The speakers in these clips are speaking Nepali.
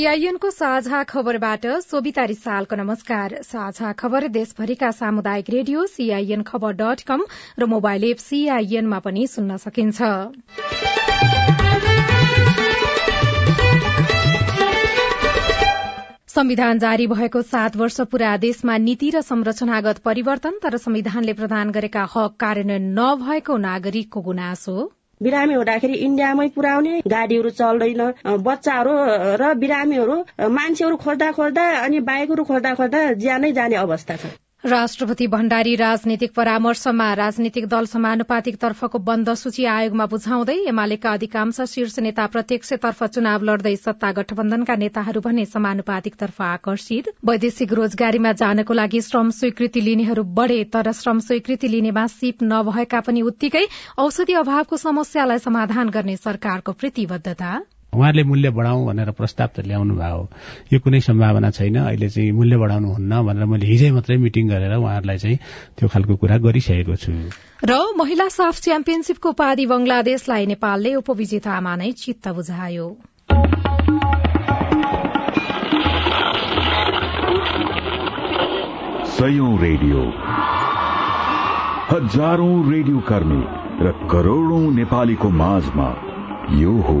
सीआईएनको साझा खबरबाट सोभिता रिसालको नमस्कार। साझा खबर देशभरिका सामुदायिक रेडियो सीआईएन खबर डट कम र मोबाइल एप सीआईएनमा पनि सुन्न सकिन्छ। संविधान जारी भएको सात वर्ष पूरा देशमा नीति र संरचनागत परिवर्तन तर संविधानले प्रदान गरेका हक कार्यान्वयन नभएको नागरिकको गुनासो। बिरामी हुँदाखेरि इन्डियामै पुर्याउने गाडीहरू चल्दैन। बच्चाहरू र बिरामीहरू मान्छेहरू खोज्दा खोज्दा अनि बाइकहरू खोज्दा खोज्दा ज्यानै जाने अवस्था छ। राष्ट्रपति भण्डारी राजनीतिक परामर्शमा राजनीतिक दल समानुपातिक तर्फको बन्द सूची आयोगमा बुझाउँदै एमालेका अधिकांश शीर्ष नेता प्रत्यक्षतर्फ चुनाव लड्दै सत्ता गठबन्धनका नेताहरू भने समानुपातिकतर्फ आकर्षित। वैदेशिक रोजगारीमा जानको लागि श्रम स्वीकृति लिनेहरू बढ़े तर श्रम स्वीकृति लिनेमा सिप नभएका पनि उत्तिकै औषधि अभावको समस्यालाई समाधान गर्ने सरकारको प्रतिबद्धता। उहाँहरूले मूल्य बढाउँ भनेर प्रस्ताव त ल्याउनु भयो यो कुनै सम्भावना छैन। अहिले चाहिँ मूल्य बढाउनुहुन्न भनेर मैले हिजै मात्रै मिटिङ गरेर उहाँहरूलाई चाहिँ त्यो खालको कुरा गरिसकेको छु। र महिला साफ च्याम्पियनशीपको उपाधि बंगलादेशलाई नेपालले उपविजेतामा नै चित्त बुझायो। सयौं रेडियो। हजारौं रेडियो कर्मी र करोड़ौं नेपालीको माझमा यो हो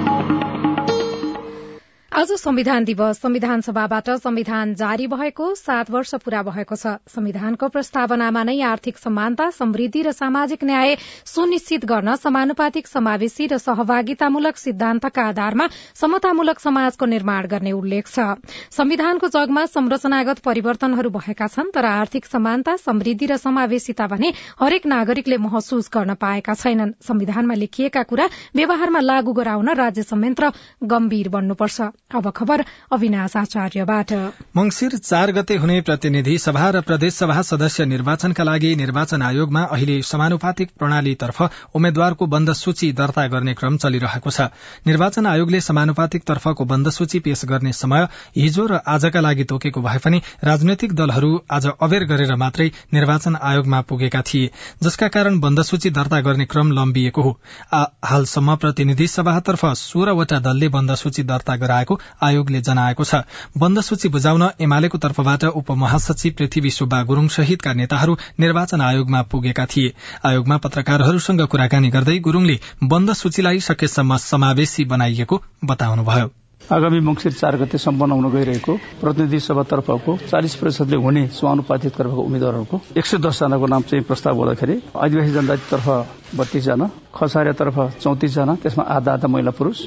आज संविधान दिवस। संविधान सभाबाट संविधान जारी भएको सात वर्ष पूरा भएको छ। संविधानको प्रस्तावनामा नै आर्थिक समानता समृद्धि र सामाजिक न्याय सुनिश्चित गर्न समानुपातिक समावेशी र सहभागितामूलक सिद्धान्तका आधारमा समतामूलक समाजको निर्माण गर्ने उल्लेख छ। संविधानको जगमा संरचनागत परिवर्तनहरू भएका छन् तर आर्थिक समानता समृद्धि र समावेशिता भने हरेक नागरिकले महसुस गर्न पाएका छैनन्। संविधानमा लेखिएका कुरा व्यवहारमा लागू गराउन राज्य संयन्त्र गम्भीर बन्नुपर्छ। अब खबर अविनाश आचार्यबाट। मंगिर चार गते हुने प्रतिनिधि सभा र प्रदेश सभा सदस्य निर्वाचनका लागि निर्वाचन आयोगमा अहिले समानुपातिक प्रणालीतर्फ उम्मेद्वारको बन्द सूची दर्ता गर्ने क्रम चलिरहेको छ। निर्वाचन आयोगले समानुपातिक तर्फको बन्द सूची पेश गर्ने समय हिजो र आजका लागि तोकेको भए पनि राजनैतिक दलहरू आज अबेर गरेर मात्रै निर्वाचन आयोगमा पुगेका थिए जसका कारण बन्द सूची दर्ता गर्ने क्रम लम्बिएको हो। हालसम्म प्रतिनिधि सभातर्फ सोह्रवटा दलले बन्द सूची दर्ता गराएको आयोगले जनाएको छ। बन्द सूची बुझाउन एमालेको तर्फबाट उपमहासचिव पृथ्वी सुब्बा गुरूङ सहितका नेताहरू निर्वाचन आयोगमा पुगेका थिए। आयोगमा पत्रकारहरूसँग कुराकानी गर्दै गुरूङले बन्द सूचीलाई सकेसम्म समावेशी बनाइएको बताउनुभयो। आगामी मंगिर चार गते सम्पन्न हुन गइरहेको प्रतिनिधि सभातर्फको चालिस प्रतिशतले हुने समानुपातिक तर्फको उम्मेद्वारहरूको एक सय दसजनाको नाम चाहिँ प्रस्ताव गर्दाखेरि आदिवासी जनजातितर्फ बत्तीसजना खसारेतर्फ चौतिसजना त्यसमा आधा आधा महिला पुरूष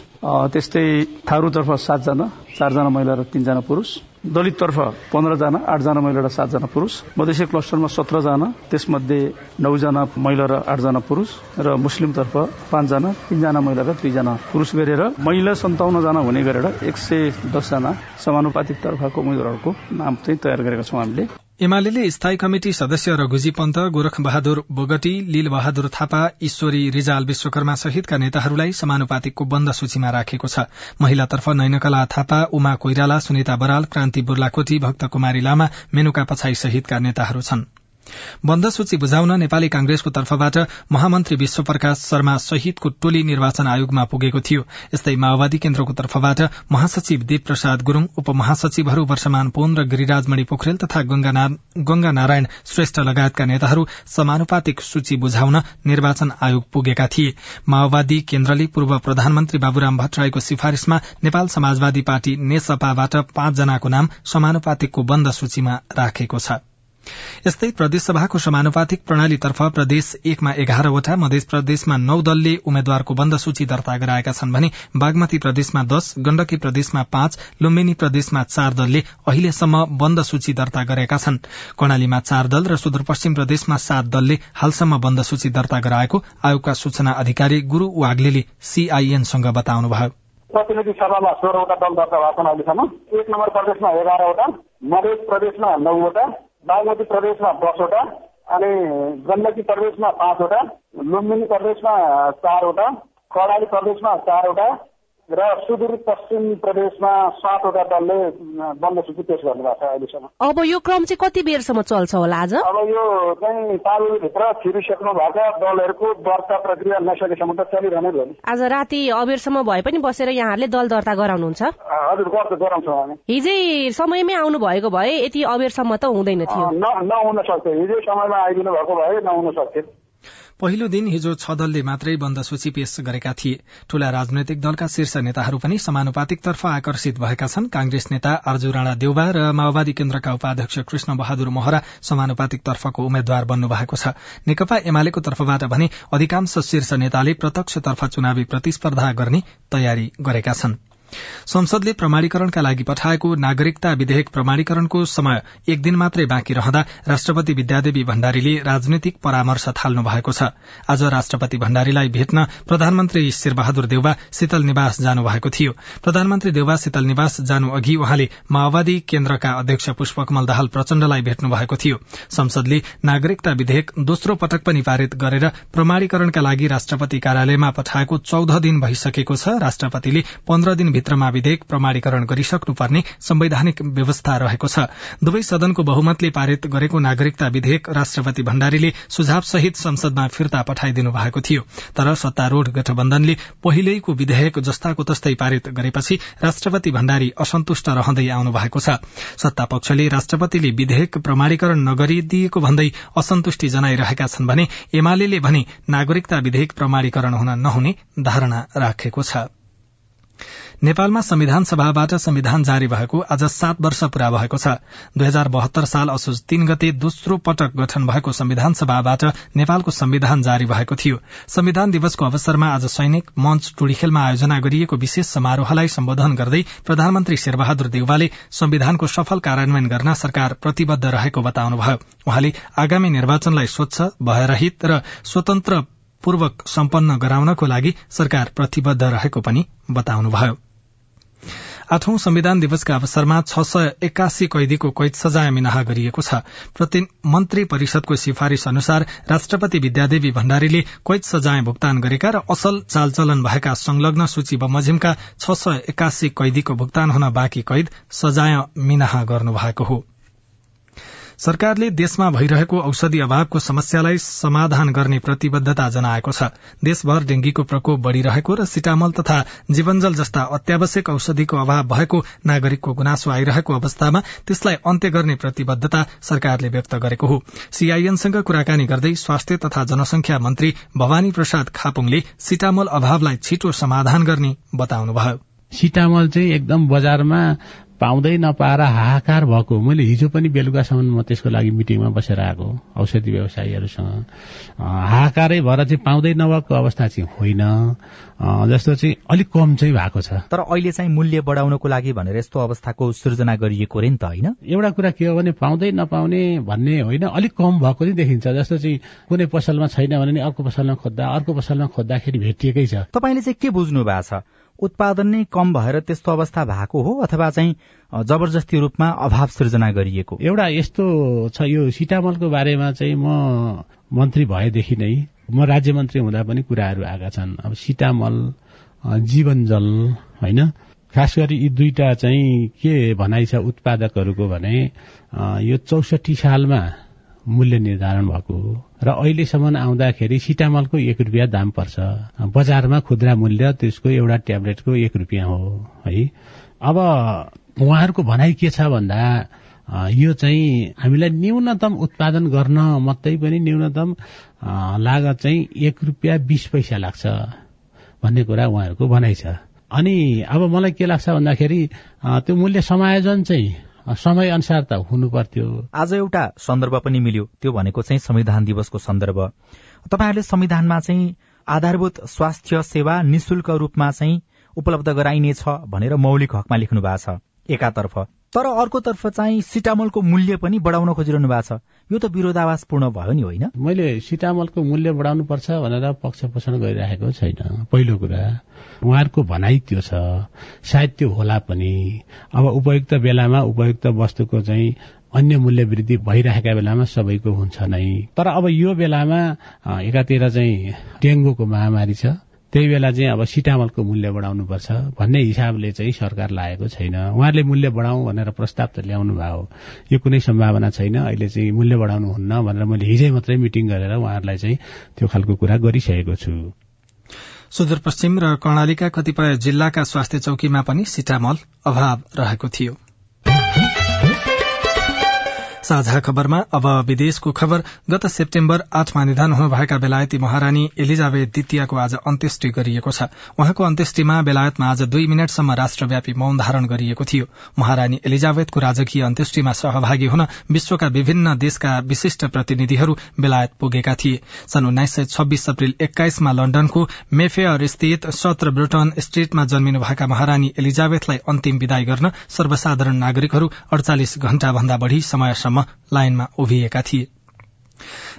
त्यस्तै थारूतर्फ सातजना चारजना महिला र तीनजना पुरूष दलिततर्फ पन्ध्रजना आठजना महिला र सातजना पुरूष मधेसी क्लस्टरमा सत्रजना त्यसमध्ये नौजना महिला र आठजना पुरूष र मुस्लिमतर्फ पाँचजना तीनजना महिला र दुईजना पुरूष गरेर महिला सन्ताउन्नजना हुने गरेर एक सय दसजना समानुपातिक तर्फको उम्मेद्वारहरूको नाम चाहिँ तयार गरेका छौँ हामीले। एमाले स्थायी कमिटी सदस्य रघुजी पन्त गोरख बहादुर बोगटी लील बहादुर थापा ईश्वरी रिजाल विश्वकर्मा सहितका नेताहरूलाई समानुपातिकको बन्द सूचीमा राखेको छ। महिलातर्फ नैनकला थापा उमा कोइराला सुनिता बराल क्रान्ति बुर्लाकोटी भक्त कुमारी लामा मेनुका पछाई सहितका नेताहरू छनृ। बन्द सूची बुझाउन नेपाली कांग्रेसको तर्फबाट महामन्त्री विश्वप्रकाश शर्मा सहितको टोली निर्वाचन आयोगमा पुगेको थियो। यस्तै माओवादी केन्द्रको तर्फबाट महासचिव देव प्रसाद गुरूङ उपमहासचिवहरू वर्षमान पोन र गिरिराजमणि पोखरेल तथा गंगा नारायण श्रेष्ठ लगायतका नेताहरू समानुपातिक सूची बुझाउन निर्वाचन आयोग पुगेका थिए। माओवादी केन्द्रले पूर्व प्रधानमन्त्री बाबुराम भट्टराईको सिफारिशमा नेपाल समाजवादी पार्टी नेसपाबाट पाँचजनाको नाम समानुपातिकको बन्द सूचीमा राखेको छ। यस्तै प्रदेशसभाको समानुपातिक प्रणालीतर्फ प्रदेश एकमा एघारवटा मध्य प्रदेशमा नौ दलले उम्मेद्वारको बन्द सूची दर्ता गराएका छन् भने बागमती प्रदेशमा दश गण्डकी प्रदेशमा पाँच लुम्बिनी प्रदेशमा चार दलले अहिलेसम्म बन्द सूची दर्ता गरेका छन्। कर्णालीमा चार दल र सुदूरपश्चिम प्रदेशमा सात दलले हालसम्म बन्द सूची दर्ता गराएको आयोगका सूचना अधिकारी गुरू वाग्ले सीआईएनसँग बताउनुभयो। प्रतिनिधि सभामा सोह्रवटा दल दर्ता भएको छन् अहिलेसम्म। एक नम्बर प्रदेशमा एघारवटा मध्य प्रदेशमा नौवटा बागमती प्रदेशमा दसवटा अनि गण्डकी प्रदेशमा पाँचवटा लुम्बिनी प्रदेशमा चारवटा कर्णाली प्रदेशमा चारवटा र सुदूर पश्चिम प्रदेशमा सातवटा दलले बन्द सूची पेश गर्नुभएको छ अहिलेसम्म। अब यो क्रम चाहिँ कति बेरसम्म चल्छ होला आज? अब यो चाहिँ तालभित्र छिरिसक्नु भएको दलहरूको दर्ता प्रक्रिया नसकेसम्म त चलिरहने भयो आज राति अबेरसम्म भए पनि बसेर यहाँहरूले दल दर्ता गराउनुहुन्छ। हजुर गर्छ गराउँछौँ हामी। हिजै समयमै आउनु भएको भए यति अबेरसम्म त हुँदैन थियो। नहुन सक्थ्यो। हिजै समयमा आइदिनु भएको भए नहुन सक्थ्यो। पहिलो दिन हिजो छ दलले मात्रै बन्द सूची पेश गरेका थिए। ठूला राजनैतिक दलका शीर्ष नेताहरू पनि समानुपातिकतर्फ आकर्षित भएका छन्। कांग्रेस नेता आर्जु राणा देउबा र माओवादी केन्द्रका उपाध्यक्ष कृष्ण बहादुर मोहरा समानुपातिक तर्फको उम्मेद्वार बन्नु भएको छ। नेकपा एमालेको तर्फबाट भने अधिकांश शीर्ष नेताले प्रत्यक्षतर्फ चुनावी प्रतिस्पर्धा गर्ने तयारी गरेका छनृ। संसदले प्रमाणीकरणका लागि पठाएको नागरिकता विधेयक प्रमाणीकरणको समय एक दिन मात्रै बाँकी रहँदा राष्ट्रपति विद्यादेवी भण्डारीले राजनैतिक परामर्श थाल्नु भएको छ। आज राष्ट्रपति भण्डारीलाई भेट्न प्रधानमन्त्री शेरबहादुर देउवा शीतल निवास जानुभएको थियो। प्रधानमन्त्री देउवा शीतल निवास जानु अघि उहाँले माओवादी केन्द्रका अध्यक्ष पुष्पकमल दाहाल प्रचण्डलाई भेट्नु भएको थियो। संसदले नागरिकता विधेयक दोस्रो पटक पनि पारित गरेर प्रमाणीकरणका लागि राष्ट्रपति कार्यालयमा पठाएको चौध दिन भइसकेको छ। राष्ट्रपतिले पन्ध्र दिन भित्रमा विधेयक प्रमाणीकरण गरिसक्नुपर्ने संवैधानिक व्यवस्था रहेको छ। दुवै सदनको बहुमतले पारित गरेको नागरिकता विधेयक राष्ट्रपति भण्डारीले सुझाव सहित संसदमा फिर्ता पठाइदिनु भएको थियो। तर सत्तारूढ़ गठबन्धनले पहिलेको विधेयक जस्ताको तस्तै पारित गरेपछि राष्ट्रपति भण्डारी असन्तुष्ट रहँदै आउनु भएको छ। सत्ता पक्षले राष्ट्रपतिले विधेयक प्रमाणीकरण नगरिदिएको भन्दै असन्तुष्टि जनाइरहेका छन् भने एमाले भने नागरिकता विधेयक प्रमाणीकरण हुन नहुने धारणा राखेको छ। नेपालमा संविधान सभाबाट संविधान जारी भएको आज सात वर्ष पूरा भएको छ। दुई हजार बहत्तर साल असोज तीन गते दोस्रो पटक गठन भएको संविधान सभाबाट नेपालको संविधान जारी भएको थियो। संविधान दिवसको अवसरमा आज सैनिक मञ्च टुडीखेलमा आयोजना गरिएको विशेष समारोहलाई सम्बोधन गर्दै प्रधानमन्त्री शेरबहादुर देउवाले संविधानको सफल कार्यान्वयन गर्न सरकार प्रतिबद्ध रहेको बताउनुभयो। उहाँले आगामी निर्वाचनलाई स्वच्छ भयरहित र स्वतन्त्र पूर्वक सम्पन्न गराउनको लागि सरकार प्रतिबद्ध रहेको पनि बताउनुभयो। आठौं संविधान दिवसका अवसरमा छ सय एक्कासी कैदीको कैद सजाय मिनाहा गरिएको छ। मन्त्री परिषदको सिफारिश अनुसार राष्ट्रपति विद्यादेवी भण्डारीले कैद सजाय भुक्तान गरेका र असल चालचलन भएका संलग्न सूची बमोजिमका छ सय एक्कासी कैदीको भुक्तान हुन बाँकी कैद सजाय मिनाहा गर्नुभएको हो। सरकारले देशमा भइरहेको औषधि अभावको समस्यालाई समाधान गर्ने प्रतिबद्धता जनाएको छ। देशभर डेंगीको प्रकोप बढ़िरहेको र सिटामल तथा जीवनजल जस्ता अत्यावश्यक औषधिको अभाव भएको नागरिकको गुनासो आइरहेको अवस्थामा त्यसलाई अन्त्य गर्ने प्रतिबद्धता सरकारले व्यक्त गरेको हो। सीआईएनसँग कुराकानी गर्दै स्वास्थ्य तथा जनसंख्या मन्त्री भवानी प्रसाद खापुङले सिटामल अभावलाई छिटो समाधान गर्ने बताउनुभयो। सिटामल चाहिँ एकदम बजारमा पाउँदै नपाएर हाहाकार भएको मैले हिजो पनि बेलुकासम्म म त्यसको लागि मिटिङमा बसेर आएको औषधि व्यवसायीहरूसँग। हाहाकारै भएर चाहिँ पाउँदै नभएको अवस्था चाहिँ होइन। जस्तो चाहिँ अलिक कम चाहिँ भएको छ। तर अहिले चाहिँ मूल्य बढाउनको लागि भनेर यस्तो अवस्थाको सृजना गरिएको रे नि त होइन? एउटा कुरा के हो भने पाउँदै नपाउने भन्ने होइन अलिक कम भएको चाहिँ देखिन्छ। जस्तो चाहिँ कुनै पसलमा छैन भने अर्को पसलमा खोज्दा अर्को पसलमा खोज्दाखेरि भेटिएकै छ। तपाईँले चाहिँ के बुझ्नु भएको छ? उत्पादन नै कम भएर त्यस्तो अवस्था भएको हो अथवा चाहिँ जबरजस्ती रूपमा अभाव सृजना गरिएको? एउटा यस्तो छ यो सिटामलको बारेमा चाहिँ म मन्त्री भएदेखि नै म राज्य मन्त्री हुँदा पनि कुराहरू आएका छन्। अब सिटामल जीवन जल होइन? खास गरी यी दुईटा चाहिँ के भनाइ छ उत्पादकहरूको भने यो चौसठी सालमा मूल्य निर्धारण भएको हो। र अहिलेसम्म आउँदाखेरि सिटामलको एक रुपियाँ दाम पर्छ। बजारमा खुद्रा मूल्य त्यसको एउटा ट्याब्लेटको एक रुपियाँ हो है। अब उहाँहरूको भनाइ के छ भन्दा यो चाहिँ हामीलाई न्यूनतम उत्पादन गर्न मात्रै पनि न्यूनतम लागत चाहिँ एक रुपियाँ बिस पैसा लाग्छ भन्ने कुरा उहाँहरूको भनाइ छ। अनि अब मलाई के लाग्छ भन्दाखेरि त्यो मूल्य समायोजन चाहिँ समय अनुसार त हुनु पर्थ्यो। आज एउटा सन्दर्भ पनि मिल्यो। त्यो भनेको चाहिँ संविधान दिवसको सन्दर्भ। तपाईँहरूले संविधानमा चाहिँ आधारभूत स्वास्थ्य सेवा निशुल्क रूपमा चाहिँ उपलब्ध गराइनेछ भनेर मौलिक हकमा लेख्नु भएको छ एकातर्फ। तर अर्कोतर्फ चाहिँ सिटामलको मूल्य पनि बढाउन खोजिरहनु भएको छ। यो त विरोधावासपूर्ण भयो नि होइन? मैले सिटामलको मूल्य बढाउनु पर्छ भनेर पक्ष पोषण गरिराखेको छैन। पहिलो कुरा उहाँहरूको भनाइ त्यो छ। सायद त्यो होला पनि। अब उपयुक्त बेलामा उपयुक्त वस्तुको चाहिँ अन्य मूल्य वृद्धि भइरहेका बेलामा सबैको हुन्छ नै। तर अब यो बेलामा एकातिर चाहिँ डेङ्गुको महामारी छ। त्यही बेला चाहिँ अब सिटामलको मूल्य बढाउनुपर्छ भन्ने हिसाबले चाहिँ सरकार लागेको छैन। उहाँहरूले मूल्य बढाउँ भनेर प्रस्ताव त ल्याउनु भयो। यो कुनै सम्भावना छैन। अहिले चाहिँ मूल्य बढाउनुहुन्न भनेर मैले हिजै मात्रै मिटिङ गरेर उहाँहरूलाई चाहिँ त्यो खालको कुरा गरिसकेको छु। सुदूरपश्चिम र कर्णालीका कतिपय जिल्लाका स्वास्थ्य चौकीमा पनि सिटामल अभाव रहेको थियो। साझा खबरमा अब विदेशको खबर। गत सेप्टेम्बर आठमा निधन हुनुभएका बेलायती महारानी एलिजाबेथ द्वितीयको आज अन्त्येष्टि गरिएको छ। उहाँको अन्त्येष्टिमा बेलायतमा आज दुई मिनटसम्म राष्ट्रव्यापी मौन धारण गरिएको थियो। महारानी एलिजाबेथको राजकीय अन्त्येष्टिमा सहभागी हुन विश्वका विभिन्न देशका विशिष्ट प्रतिनिधिहरू बेलायत पुगेका थिए। सन् उन्नाइस सय छब्बीस अप्रेल एक्काइसमा लण्डनको मेफेयर स्थित सत्र ब्रुटन स्ट्रीटमा जन्मिनुभएका महारानी एलिजाबेथलाई अन्तिम विदाई गर्न सर्वसाधारण नागरिकहरू अडचालिस घण्टा भन्दा बढ़ी समयसम्म लाइनमा उभिएका थिए।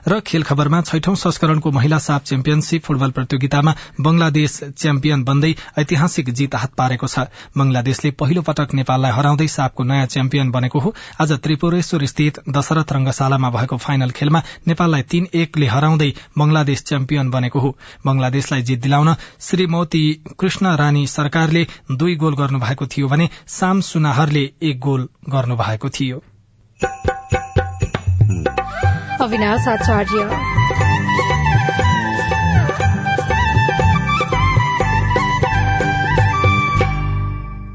र खेल खबरमा छैठौं संस्करणको महिला साप च्याम्पियनशीप फुटबल प्रतियोगितामा बंगलादेश च्याम्पियन बन्दै ऐतिहासिक जीत हात पारेको छ। बंगलादेशले पहिलो पटक नेपाललाई हराउँदै सापको नयाँ च्याम्पियन बनेको हो। आज त्रिपुरेश्वर स्थित दशरथ रंगशालामा भएको फाइनल खेलमा नेपाललाई तीन एकले हराउँदै बंगलादेश च्याम्पियन बनेको हो। बंगलादेशलाई जित दिलाउन श्रीमती कृष्ण रानी सरकारले दुई गोल गर्नुभएको थियो भने साम सुनाहरले एक गोल गर्नुभएको थियो। अविनाश आचार्य।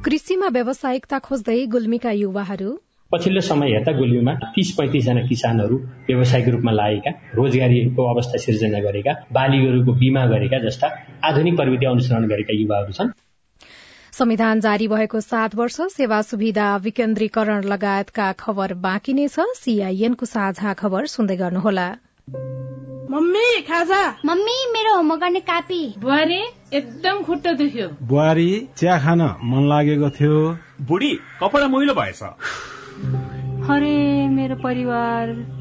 कृषिमा व्यावसायिकता खोज्दै गुल्मीका युवाहरू। पछिल्लो समय हेर्दा गुल्मीमा तीस पैँतिसजना किसानहरू व्यावसायिक रूपमा लागेका रोजगारीको अवस्था सिर्जना गरेका बालीहरूको बिमा गरेका जस्ता आधुनिक प्रविधि अनुसरण गरेका युवाहरू छन्। संविधान जारी भएको सात वर्ष सेवा सुविधा विकेन्द्रीकरण लगायतका खबर बाँकी नै छ। सीआईएनको साझा खबर सुन्दै गर्नुहोला। मम्मी खाजा? मम्मी मेरो होमवर्क गर्ने कापी। बुहारी एकदम खुट्टा दुख्यो। बुहारी चिया खान मन लागेको थियो। बुढी कपडा मैलो भएछ। अरे मेरो परिवार।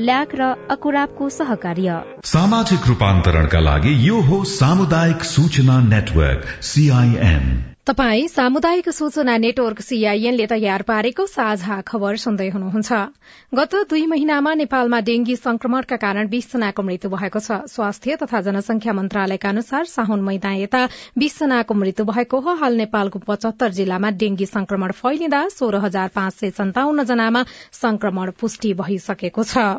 ल्याक र अकुराबको सहकार्य। सामाजिक रूपान्तरणका लागि यो हो सामुदायिक सूचना नेटवर्क सीआईएन तपाई सामुदायिक सूचना नेटवर्क सीआईएनले तयार पारेको साझा खबर सुन्दै हुनुहुन्छ। गत दुई महिनामा नेपालमा डेंगी संक्रमणका कारण बीसजनाको मृत्यु भएको छ। स्वास्थ्य तथा जनसंख्या मन्त्रालयका अनुसार साउन महिना यता बीसजनाको मृत्यु भएको हो। हाल नेपालको पचहत्तर जिल्लामा डेंगी संक्रमण फैलिँदा सोह्र हजार पाँच सय सन्ताउन्न जनामा संक्रमण पुष्टि भइसकेको छ।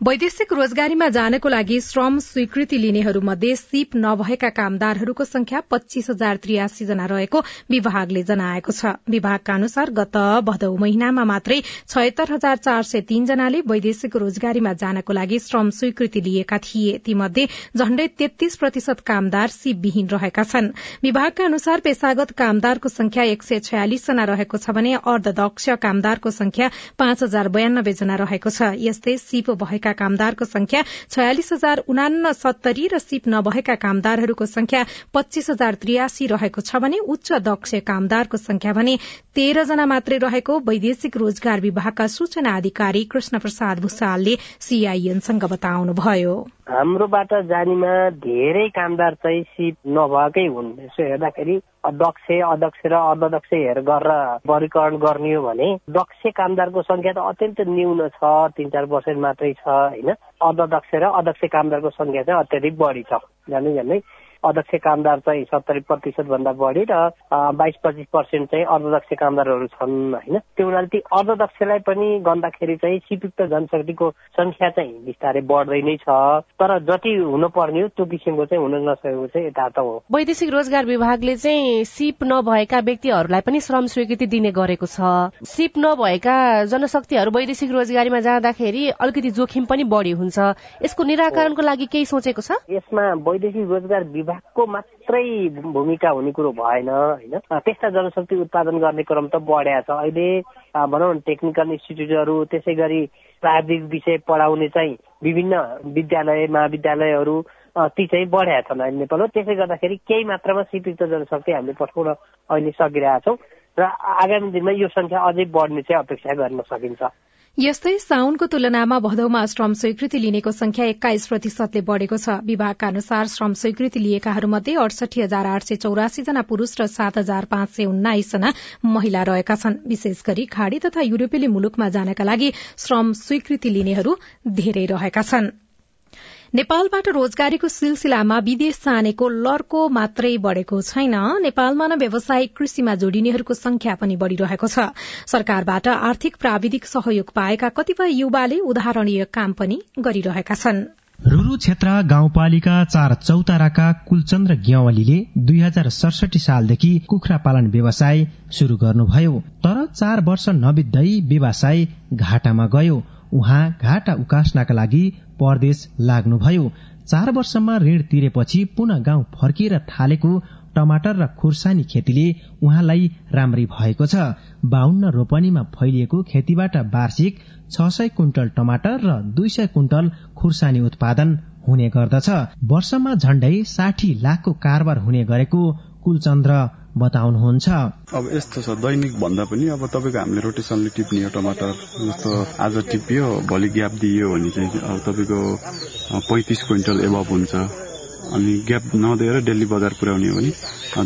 वैदेशिक रोजगारीमा जानको लागि श्रम स्वीकृति लिनेहरूमध्ये सीप नभएका कामदारहरूको संख्या पच्चीस हजार त्रियासी जना रहेको विभागले जनाएको छ। विभागका अनुसार गत भदौ महिनामा मात्रै छयत्तर हजार चार सय तीन जनाले वैदेशिक रोजगारीमा जानको लागि श्रम स्वीकृति लिएका थिए। तीमध्ये झण्डै तेत्तीस प्रतिशत कामदार सीपविहीन रहेका छन्। विभागका अनुसार पेशागत कामदारको संख्या एक जना रहेको छ भने अर्धदक्ष कामदारको संख्या पाँच हजार बयानब्बे जना रहेको छ। यस्तै सीप भएका कामदारको संख्या छयालिस हजार उनासत्तरी र सिप नभएका कामदारहरूको संख्या पच्चीस हजार त्रियासी रहेको छ भने उच्च दक्ष कामदारको संख्या भने तेह्र जना मात्रै रहेको वैदेशिक रोजगार विभागका सूचना अधिकारी कृष्ण प्रसाद भूषालले सीआईएनसँग बताउनुभयो। हाम्रोबाट जानीमा धेरै कामदार चाहिँ सिप नभएकै हुन्। यसो हेर्दाखेरि दक्ष अध्यक्ष र अर्धदक्ष हेर गरेर वर्गीकरण गर्ने हो भने दक्ष कामदारको संख्या त अत्यन्त न्यून छ तिन चार पर्सेन्ट मात्रै छ होइन? अर्धदक्ष र अध्यक्ष कामदारको संख्या चाहिँ अत्याधिक बढी छ। जानै जानै अध्यक्ष कामदार चाहिँ सत्तरी प्रतिशत भन्दा बढी र बाइस पच्चिस पर्सेन्ट चाहिँ अर्धदक्ष कामदारहरू छन् होइन? त्यो हुनाले ती अर्धदक्षलाई पनि गन्दाखेरि चाहिँ सिपयुक्त जनशक्तिको संख्या चाहिँ बिस्तारै बढ्दै नै छ। तर जति हुनुपर्ने हो त्यो किसिमको चाहिँ हुन नसकेको चाहिँ यथार्थ हो। वैदेशिक रोजगार विभागले चाहिँ सिप नभएका व्यक्तिहरूलाई पनि श्रम स्वीकृति दिने गरेको छ। सिप नभएका जनशक्तिहरू वैदेशिक रोजगारीमा जाँदाखेरि अलिकति जोखिम पनि बढी हुन्छ। यसको निराकरणको लागि केही सोचेको छ? यसमा वैदेशिक रोजगार विभागको मात्रै भूमिका हुने कुरो भएन होइन? त्यस्ता जनशक्ति उत्पादन गर्ने क्रम त बढ्या छ। अहिले भनौँ न टेक्निकल इन्स्टिच्युटहरू त्यसै गरी प्राविधिक विषय पढाउने चाहिँ विभिन्न विद्यालय महाविद्यालयहरू ती चाहिँ बढ्या छन् अहिले नेपालमा। त्यसै गर्दाखेरि केही मात्रामा सिपिक्त जनशक्ति हामीले पठाउन अहिले सकिरहेका छौँ र आगामी दिनमा यो संख्या अझै बढ्ने चाहिँ अपेक्षा गर्न सकिन्छ। यस्तै साउनको तुलनामा भदौमा श्रम स्वीकृति लिनेको संख्या एक्काइस प्रतिशतले बढ़ेको छ। विभागका अनुसार श्रम स्वीकृति लिएकाहरूमध्ये अडसठी हजार आठ सय चौरासी जना पुरूष र सात हजार पाँच सय उन्नाइस जना महिला रहेका छन्। विशेष गरी खाड़ी तथा युरोपेली मुलुकमा जानका लागि श्रम स्वीकृति लिनेहरू धेरै रहेका छन्। नेपालबाट रोजगारीको सिलसिलामा विदेश जानेको लर्को मात्रै बढ़ेको छैन। नेपालमा नै व्यवसायिक कृषिमा जोडिनेहरूको संख्या पनि बढ़िरहेको छ। सरकारबाट आर्थिक प्राविधिक सहयोग पाएका कतिपय युवाले उदाहरणीय काम पनि गरिरहेका छन्। रूरू क्षेत्र गाउँपालिका चार चौताराका कुलचन्द्र ग्यावलीले दुई हजार सडसठी सालदेखि कुखुरा पालन व्यवसाय शुरू गर्नुभयो। तर चार वर्ष नबित्दै व्यवसाय घाटामा गयो। उहाँ घाटा उकास्नका लागि परदेश लाग्नुभयो। चार वर्षमा ऋण तिरेपछि पुनः गाउँ फर्किएर थालेको टमाटर र खुर्सानी खेतीले उहाँलाई राम्रै भएको छ। बाहुन्न रोपनीमा फैलिएको खेतीबाट वार्षिक छ सय कुइन्टल टमाटर र दुई सय कुइन्टल खुर्सानी उत्पादन हुने गर्दछ। वर्षमा झण्डै साठी लाखको कारोबार हुने गरेको कुलचन्द्र बताउनुहुन्छ। अब यस्तो छ दैनिक भन्दा पनि अब तपाईँको हामीले रोटेसनले टिप्ने हो टमाटर जस्तो आज टिपियो भोलि ग्याप दियो भने चाहिँ अब तपाईँको पैँतिस क्विन्टल एभब हुन्छ। अनि ग्याप नदिएर डेली बजार पुर्याउने हो भने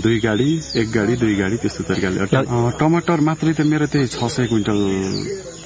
दुई गाडी एक गाडी दुई गाडी त्यस्तो तरिकाले। टमाटर मात्रै त मेरो त्यही छ सय क्विन्टल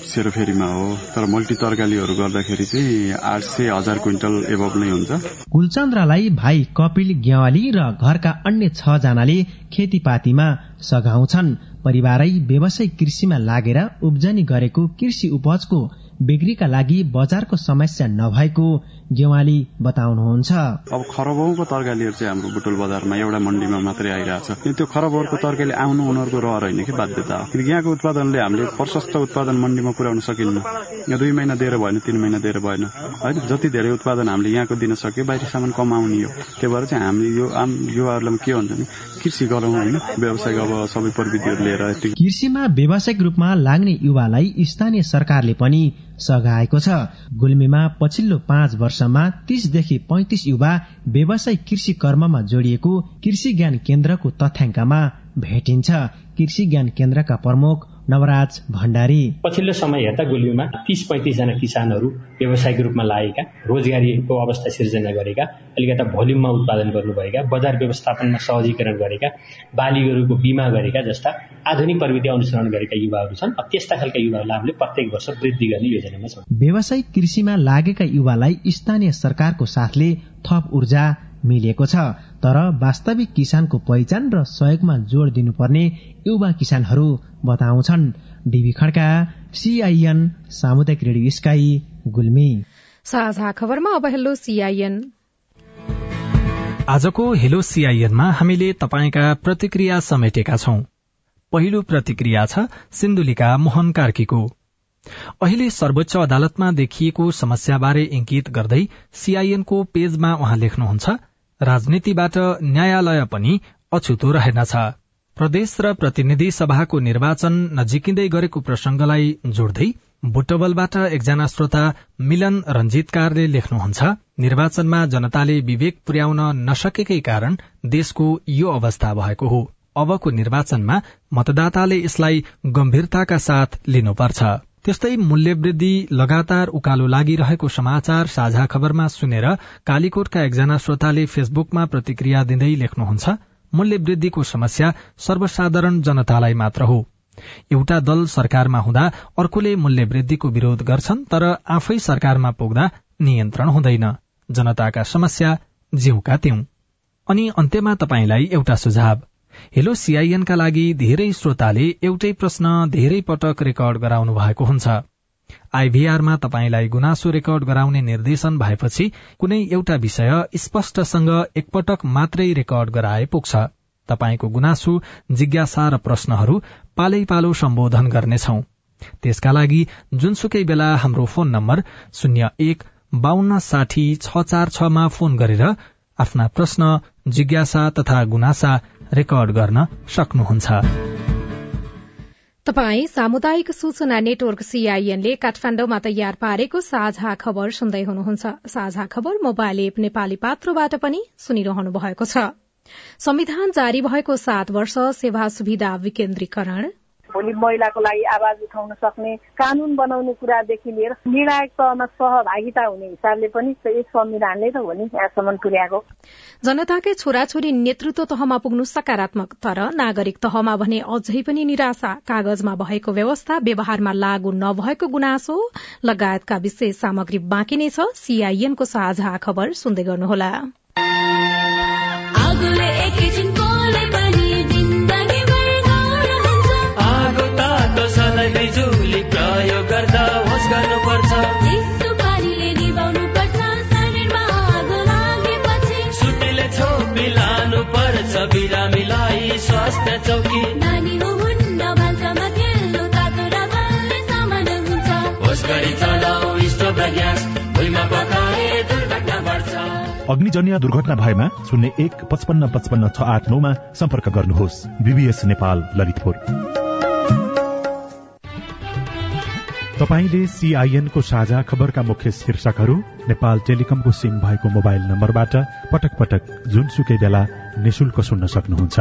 सेरोफेरीमा हो। तर मल्टी तरकारीहरू गर्दाखेरि चाहिँ आठ सय हजार क्विन्टल एभब नै हुन्छ। कुलचन्द्रलाई भाइ कपिल ग्यावाली र घरका अन्य छ जनाले खेतीपातीमा सघाउँछन्। परिवारै व्यवसायिक कृषिमा लागेर उब्जनी गरेको कृषि उपजको बिक्रीका लागि बजारको समस्या नभएको गेवाली बताउनुहुन्छ। अब खरबौको तरकारीहरू चाहिँ हाम्रो बुटोल बजारमा एउटा मण्डीमा मात्रै आइरहेको छ त्यो खरबौको तरकारी आउनु उनीहरूको रहर होइन कि बाध्यता। हो यहाँको उत्पादनले हामीले प्रशस्त उत्पादन मण्डीमा पुर्याउन सकिन्न। यहाँ दुई महिना दिएर भएन तिन महिना दिएर भएन। होइन जति धेरै उत्पादन हामीले यहाँको दिन सक्यो बाहिर सामान कम आउने हो। त्यही भएर चाहिँ हामी यो आम युवाहरूलाई के भन्छ भने कृषि गरौँ होइन। व्यवसायिक अब सबै प्रविधिहरू लिएर कृषिमा व्यावसायिक रूपमा लाग्ने युवालाई स्थानीय सरकारले पनि सघाएको छ। गुल्मीमा पछिल्लो पाँच वर्षमा तीसदेखि पैंतिस युवा व्यावसायिक कृषि कर्ममा जोडिएको कृषि ज्ञान केन्द्रको तथ्याङ्कमा भेटिन्छ। कृषि ज्ञान केन्द्रका प्रमुख नवराज भण्डारी। पछिल्लो समय हेर्दा गुल्मीमा तीस पैँतिसजना किसानहरू व्यावसायिक रूपमा लागेका रोजगारीको अवस्था सिर्जना गरेका अलिकता भोल्युममा उत्पादन गर्नुभएका बजार व्यवस्थापनमा सहजीकरण गरेका बालीहरूको बिमा गरेका जस्ता आधुनिक प्रविधि अनुसरण गरेका युवाहरू छन्। त्यस्ता खालका युवाहरूलाई हामीले प्रत्येक वर्ष वृद्धि गर्ने योजनामा छौँ। व्यावसायिक कृषिमा लागेका युवालाई स्थानीय सरकारको साथले थप ऊर्जा मिलेको छ। तर वास्तविक किसानको पहिचान र सहयोगमा जोड़ दिनुपर्ने युवा किसानहरू बताउँछन्। डिबी खड्का सीआईएन सामुदायिक रेडियो स्काई गुल्मी। साझा खबरमा अब हेलो सीआईएन। आजको हेलो सीआईएनमा हामीले तपाईँका प्रतिक्रिया समेटेका छौं। पहिलो प्रतिक्रिया छ सिन्धुलीका मोहन कार्कीको। अहिले सर्वोच्च अदालतमा देखिएको समस्याबारे इंकित गर्दै सीआईएनको पेजमा उहाँ लेख्नुहुन्छ राजनीतिबाट न्यायालय पनि अछुतो रहेनछ प्रदेश र प्रतिनिधि सभाको निर्वाचन नजिकिँदै गरेको प्रसंगलाई जोड्दै बुटवलबाट एकजना श्रोता मिलन रञ्जितकारले लेख्नुहुन्छ निर्वाचनमा जनताले विवेक पुर्याउन नसकेकै कारण देशको यो अवस्था भएको हो। अबको निर्वाचनमा मतदाताले यसलाई गम्भीरताका साथ लिनुपर्छ। त्यस्तै मूल्यवृद्धि लगातार उकालो लागिरहेको समाचार साझा खबरमा सुनेर कालीकोटका एकजना श्रोताले फेसबुकमा प्रतिक्रिया दिँदै लेख्नुहुन्छ मूल्यवृद्धिको समस्या सर्वसाधारण जनतालाई मात्र हो। एउटा दल सरकारमा हुँदा अर्कोले मूल्य वृद्धिको विरोध गर्छन् तर आफै सरकारमा पुग्दा नियन्त्रण हुँदैन। जनताका समस्या जिउका त्यौं अनि अन्त्यमा तपाईँलाई एउटा सुझाव। हेलो सीआईएनका लागि धेरै श्रोताले एउटै प्रश्न धेरै पटक रेकर्ड गराउनु भएको हुन्छ। आइभीआरमा तपाईँलाई गुनासो रेकर्ड गराउने निर्देशन भएपछि कुनै एउटा विषय स्पष्टसँग एकपटक मात्रै रेकर्ड गराए पुग्छ। तपाईँको गुनासो जिज्ञासा र प्रश्नहरू पालै पालो सम्बोधन गर्नेछौ। त्यसका लागि जुनसुकै बेला हाम्रो फोन नम्बर शून्य एक बान्न साठी छ चार छमा फोन गरेर आफ्ना प्रश्न जिज्ञासा तथा गुनासा रेकर्ड गर्न सक्नुहुन्छ। तपाई सामुदायिक सूचना नेटवर्क सीआईएनले काठमाण्डुमा तयार पारेको साझा खबर सुन्दै हुनुहुन्छ। साझा खबर मोबाइल एप नेपाली पात्रोबाट पनि सुनिरहनु भएको छ। संविधान जारी भएको सात वर्ष सेवा सुविधा विकेन्द्रीकरण भोलि महिलाको लागि आवाज उठाउन सक्ने कानून बनाउने कुरादेखि लिएर निर्णायक तहमा सहभागिता हुने हिसाबले पनि यस संविधानले त हो नि यहाँसम्म पुर्याएको। जनताकै छोराछोरी नेतृत्व तहमा पुग्नु सकारात्मक तर नागरिक तहमा भने अझै पनि निराशा। कागजमा भएको व्यवस्था व्यवहारमा लागू नभएको गुनासो लगायतका विशेष सामग्री बाँकी नै छ सीआईएनको साझा खबर सुन्दै गर्नुहोला। अग्निजन्य दुर्घटना भएमा शून्य एक पचपन्न पचपन्न छ आठ नौमा सम्पर्क गर्नुहोस्। बीबीएस नेपाल ललितपुर। तपाईँले सीआईएनको साझा खबरका मुख्य शीर्षकहरू नेपाल टेलिकमको सिम भएको मोबाइल नम्बरबाट पटक पटक जुनसुकै बेला निशुल्क सुन्न सक्नुहुन्छ।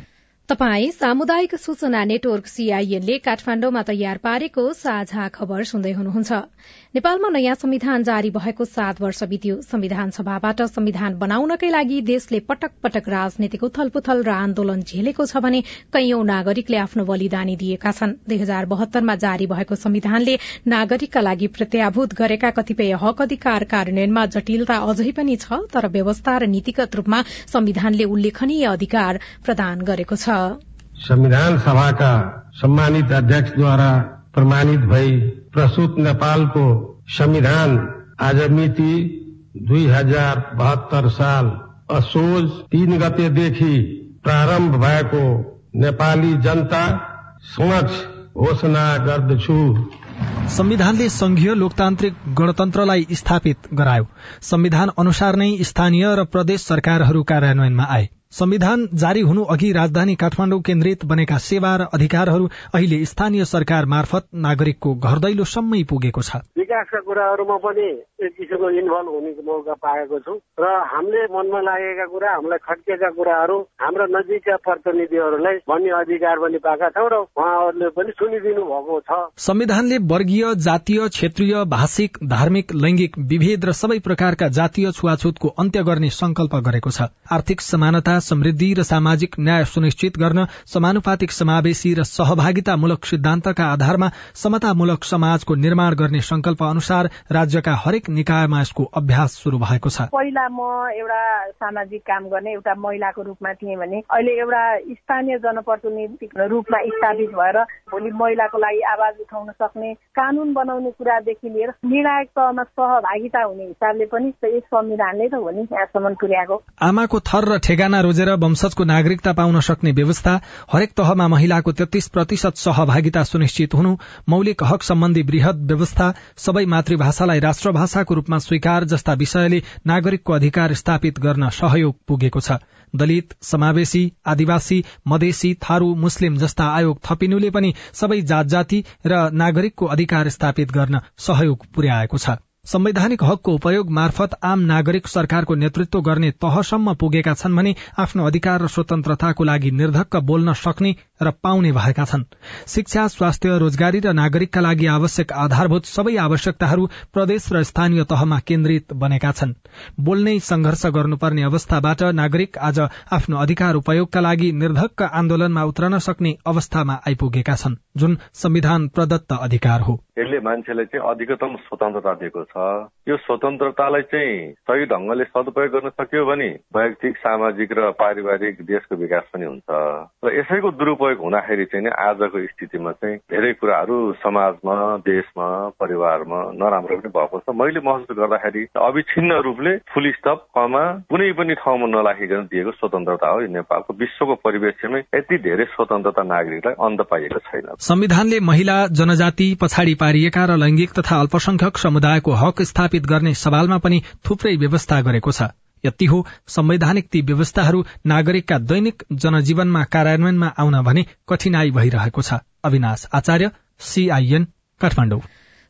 तपाई सामुदायिक सूचना नेटवर्क सीआईएनले काठमाण्डुमा तयार पारेको साझा खबर सुन्दै हुनुहुन्छ। नेपालमा नयाँ संविधान जारी भएको सात वर्ष बित्यो। संविधान सभाबाट संविधान बनाउनकै लागि देशले पटक पटक राजनीतिक उथलपुथल र आन्दोलन झेलेको छ भने कैयौं नागरिकले आफ्नो बलिदानी दिएका छन्। दुई हजार बहत्तरमा जारी भएको संविधानले नागरिकका लागि प्रत्याभूत गरेका कतिपय हक अधिकार कार्यान्वयनमा जटिलता अझै पनि छ तर व्यवस्था र नीतिगत रूपमा संविधानले उल्लेखनीय अधिकार प्रदान गरेको छ। संविधान सभाका सम्मानित अध्यक्षद्वारा प्रमाणित भई प्रस्तुत नेपालको संविधान आज मिति दुई हजार बहत्तर साल असोज तीन गतेदेखि प्रारम्भ भएको नेपाली जनता समक्ष घोषणा गर्दछु। संविधानले संघीय लोकतान्त्रिक गणतन्त्रलाई स्थापित गरायो। संविधान अनुसार नै स्थानीय र प्रदेश सरकारहरू कार्यान्वयनमा आए। संविधान जारी हुनु अघि राजधानी काठमाडौँ केन्द्रित बनेका सेवा र अधिकारहरू अहिले स्थानीय सरकार मार्फत नागरिकको घर दैलोसम्मै पुगेको छ। विकासका कुराहरूमा पनि किसिमको इन्भल्भ हुने मौका पाएको छु। र हामीले मनमा लागेका कुरा हामीलाई खट्केका कुराहरू हाम्रा नजिकका प्रतिनिधिहरूलाई भन्ने अधिकार पनि पाएका छौँ र उहाँहरूले पनि सुनिदिनु भएको छ। संविधानले वर्गीय जातीय क्षेत्रीय भाषिक धार्मिक लैंगिक विभेद र सबै प्रकारका जातीय छुवाछुतको अन्त्य गर्ने संकल्प गरेको छ। आर्थिक समानता समृद्धि र सामाजिक न्याय सुनिश्चित गर्न समानुपातिक समावेशी र सहभागितामूलक सिद्धान्तका आधारमा समतामूलक समाजको निर्माण गर्ने संकल्प अनुसार राज्यका हरेक निकायमा यसको अभ्यास शुरू भएको छ। पहिला म एउटा सामाजिक काम गर्ने एउटा महिलाको रूपमा थिएँ भने अहिले एउटा स्थानीय जनप्रतिनिधिक रूपमा स्थापित भएर भोलि महिलाको लागि आवाज उठाउन सक्ने कानून बनाउने कुरादेखि लिएर निर्णायक तहमा सहभागिता हुने हिसाबले पनि यस संविधानले त हो नि यहाँसम्म पुर्याएको। आमाको थर र ठेगाना रोजेर वंशजको नागरिकता पाउन सक्ने व्यवस्था हरेक तहमा महिलाको तेत्तीस प्रतिशत सहभागिता सुनिश्चित हुनु मौलिक हक सम्बन्धी वृहत व्यवस्था सबै मातृभाषालाई राष्ट्रभाषाको रूपमा स्वीकार जस्ता विषयले नागरिकको अधिकार स्थापित गर्न सहयोग पुगेको छ। दलित समावेशी आदिवासी मधेसी थारू मुस्लिम जस्ता आयोग थपिनुले पनि सबै जात जाति र नागरिकको अधिकार स्थापित गर्न सहयोग पुर्याएको छ। संवैधानिक हकको उपयोग मार्फत आम नागरिक सरकारको नेतृत्व गर्ने तहसम्म पुगेका छन् भने आफ्नो अधिकार र स्वतन्त्रताको लागि निर्धक्क बोल्न सक्ने र पाउने भएका छन्। शिक्षा स्वास्थ्य रोजगारी र नागरिकका लागि आवश्यक आधारभूत सबै आवश्यकताहरू प्रदेश र स्थानीय तहमा केन्द्रित बनेका छन्। बोल्नै संघर्ष गर्नुपर्ने अवस्थाबाट नागरिक आज आफ्नो अधिकार उपयोगका लागि निर्धक्क आन्दोलनमा उत्रन सक्ने अवस्थामा आइपुगेका छन् जुन संविधान प्रदत्त अधिकार हो। यसले मान्छेलाई चाहिँ अधिकतम स्वतन्त्रता दिएको छ। यो स्वतन्त्रतालाई चाहिँ सही ढंगले सदुपयोग गर्न सकियो भने वैयक्तिक सामाजिक र पारिवारिक देशको विकास पनि हुन्छ। र यसैको दुरूपयोग हुँदाखेरि चाहिँ नि आजको स्थितिमा चाहिँ धेरै कुराहरू समाजमा देशमा परिवारमा नराम्रो पनि भएको छ। मैले महसुस गर्दाखेरि अविच्छिन्न रूपले फुल स्टप कमा कुनै पनि ठाउँमा नलाखिकन दिएको स्वतन्त्रता हो नेपालको विश्वको परिवेशमै यति धेरै स्वतन्त्रता नागरिकलाई अन्त पाइएको छैन। संविधानले महिला जनजाति पछाडि पारिएका र लैंगिक तथा अल्पसंख्यक समुदायको हक स्थापित गर्ने सवालमा पनि थुप्रै व्यवस्था गरेको छ। यति हो संवैधानिक ती व्यवस्थाहरू नागरिकका दैनिक जनजीवनमा कार्यान्वयनमा आउन भने कठिनाई भइरहेको छ। अविनाश आचार्य सीआईएन काठमाडौँ।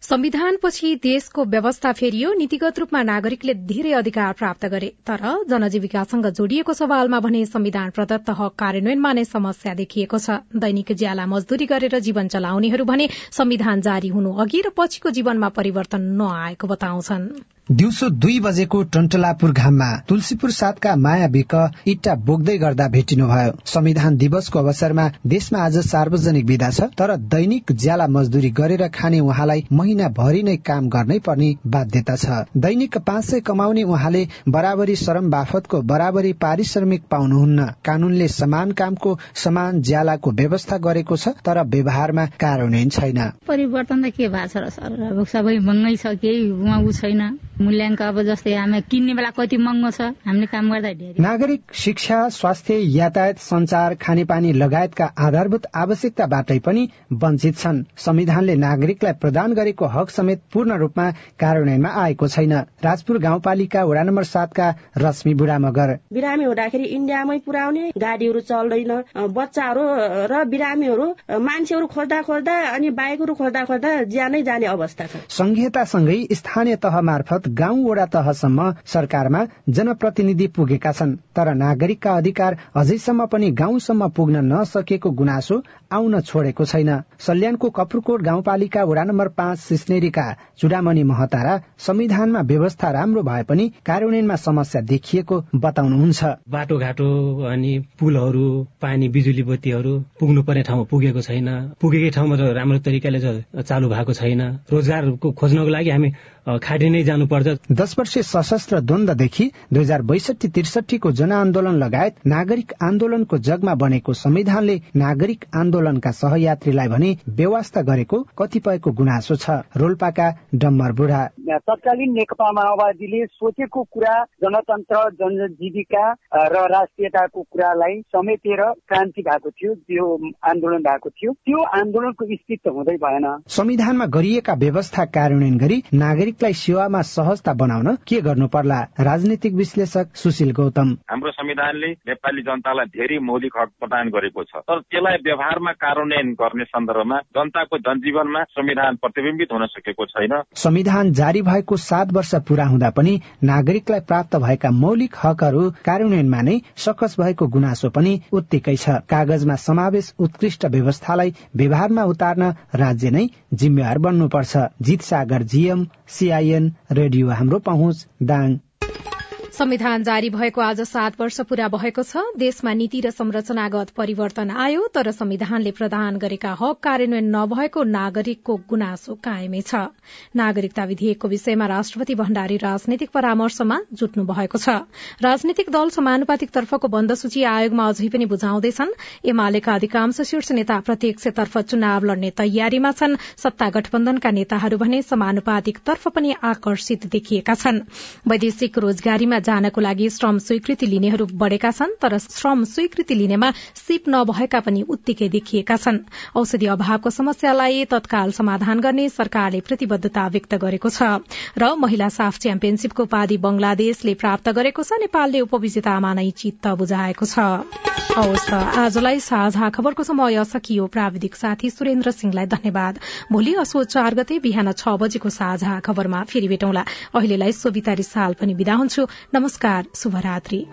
संविधानपछि देशको व्यवस्था फेरियो नीतिगत रूपमा नागरिकले धेरै अधिकार प्राप्त गरे। तर जनजीविकासँग जोडिएको सवालमा भने संविधान प्रदत्त हक कार्यान्वयनमा नै समस्या देखिएको छ। दैनिक ज्याला मजदूरी गरेर जीवन चलाउनेहरू भने संविधान जारी हुनु अघि र पछिको जीवनमा परिवर्तन नआएको बताउँछन्। दिउँसो दुई बजेको टन्टलापुर घाममा तुलसीपुर साथका माया विक इट्टा बोक्दै गर्दा भेटिनुभयो। संविधान दिवसको अवसरमा देशमा आज सार्वजनिक विदा छ तर दैनिक ज्याला मजदूरी गरेर खाने उहाँलाई महिनाभरि नै काम गर्नै पर्ने बाध्यता छ। दैनिक पाँच सय कमाउने उहाँले बराबरी श्रम बाफतको बराबरी पारिश्रमिक पाउनुहुन्न। कानूनले समान कामको समान ज्यालाको व्यवस्था गरेको छ तर व्यवहारमा कार्यान्वयन छैन परिवर्तन त के भएको छ सबै महँगै छ केही छैन। मूल्याङ्क अब जस्तै हामी किन्ने बेला कति महँगो छ हामीले काम गर्दा धेरै। नागरिक शिक्षा स्वास्थ्य यातायात संचार खानेपानी लगायतका आधारभूत आवश्यकताबाटै पनि वञ्चित छन्। संविधानले नागरिकलाई प्रदान गरेको हक समेत पूर्ण रूपमा कार्यान्वयनमा आएको छैन। राजपुर गाउँपालिका वडा नम्बर सातका रश्मि बुढा मगर बिरामी हुँदाखेरि इन्डियामै पुर्याउने गाडीहरू चल्दैन। बच्चाहरू र बिरामीहरू मान्छेहरू खोज्दा खोज्दा अनि बाइकहरू खोज्दा खोज्दा ज्यानै जाने अवस्था छ। संघीयतासँगै स्थानीय तह मार्फत गाउँ वडा तहसम्म सरकारमा जनप्रतिनिधि पुगेका छन्। तर नागरिकका अधिकार अझैसम्म पनि गाउँसम्म पुग्न नसकेको गुनासो आउन छोडेको छैन। सल्यानको कपुरकोट गाउँपालिका वडा नम्बर पाँच सिस्नेरीका चुडामणि महतारा संविधानमा व्यवस्था राम्रो भए पनि कार्यान्वयनमा समस्या देखिएको बताउनुहुन्छ। बाटोघाटो अनि पुलहरू पानी बिजुली बत्तीहरू पुग्नु पर्ने ठाउँमा पुगेको छैन। पुगेकै ठाउँमा राम्रो तरिकाले चालु भएको छैन। रोजगारको खोज्नको लागि हामी खाडी नै जानुपर्छ। दश वर्षीय सशस्त्र द्वन्ददेखि दुई हजार बैसठी त्रिसठीको जनआन्दोलन लगायत नागरिक आन्दोलनको जगमा बनेको संविधानले नागरिक आन्दोलनका सहयात्रीलाई भने व्यवस्था गरेको कतिपयको गुनासो छ। रोल्पाका डम्बर बुढा। तत्कालीन नेकपा माओवादीले सोचेको कुरा जनतन्त्र जनजीविका र राष्ट्रियताको कुरालाई समेटेर क्रान्ति भएको थियो त्यो आन्दोलन भएको थियो। त्यो आन्दोलनको स्थिति हुँदै भएन। संविधानमा गरिएका व्यवस्था कार्यान्वयन गरी नागरिकलाई सेवामा सहजता बनाउन के गर्नु पर्ला? राजनीतिक विश्लेषक सुशील गौतम। हाम्रो संविधानले नेपाली जनतालाई धेरै मौलिक हक प्रदान गरेको छ। तर त्यसलाई व्यवहारमा कार्यान्वयन गर्ने सन्दर्भमा जनताको जनजीवनमा संविधान प्रतिबिम्बित हुन सकेको छैन। संविधान जारी भएको सात वर्ष पूरा हुँदा पनि नागरिकलाई प्राप्त भएका मौलिक हकहरू कार्यान्वयनमा नै सकस भएको गुनासो पनि उत्तिकै छ। कागजमा समावेश उत्कृष्ट व्यवस्थालाई व्यवहारमा उतार्न राज्य नै जिम्मेवार बन्नुपर्छ। जित सागर जीएम सीआईएन रेडियो हाम्रो पहुँच दाङ। संविधान जारी भएको आज सात वर्ष पूरा भएको छ। देशमा नीति र संरचनागत परिवर्तन आयो तर संविधानले प्रदान गरेका हक कार्यान्वयन नभएको नागरिकको गुनासो कायमै छ। नागरिकता विधेयकको विषयमा राष्ट्रपति भण्डारी राजनैतिक परामर्शमा जुट्नु भएको छ। राजनीतिक दल समानुपातिक तर्फको बन्द सूची आयोगमा अझै पनि बुझाउँदैछन्। एमालेका अधिकांश शीर्ष नेता प्रत्यक्षतर्फ चुनाव लड्ने तयारीमा छन्। सत्ता गठबन्धनका नेताहरू भने समानुपातिक तर्फ पनि आकर्षित देखिएका छन्। वैदेशिक रोजगारीमा जानको लागि श्रम स्वीकृति लिनेहरू बढ़ेका छन् तर श्रम स्वीकृति लिनेमा सिप नभएका पनि उत्तिकै देखिएका छन्। औषधि अभावको समस्यालाई तत्काल समाधान गर्ने सरकारले प्रतिबद्धता व्यक्त गरेको छ र महिला साफ च्याम्पियनशीपको उपाधि बंगलादेशले प्राप्त गरेको छ नेपालले उपविजेतामा नै चित्त बुझाएको छ। आजलाई साझा खबरको समय सकियो। प्राविधिक साथी सुरेन्द्र सिंहलाई धन्यवाद। भोलि असो चार गते बिहान छ बजेको साझा खबरमा फेरि भेटौँला। अहिलेलाई सोभिता रिसाल पनि विदा हुन्छु। नमस्कार शुभरात्री।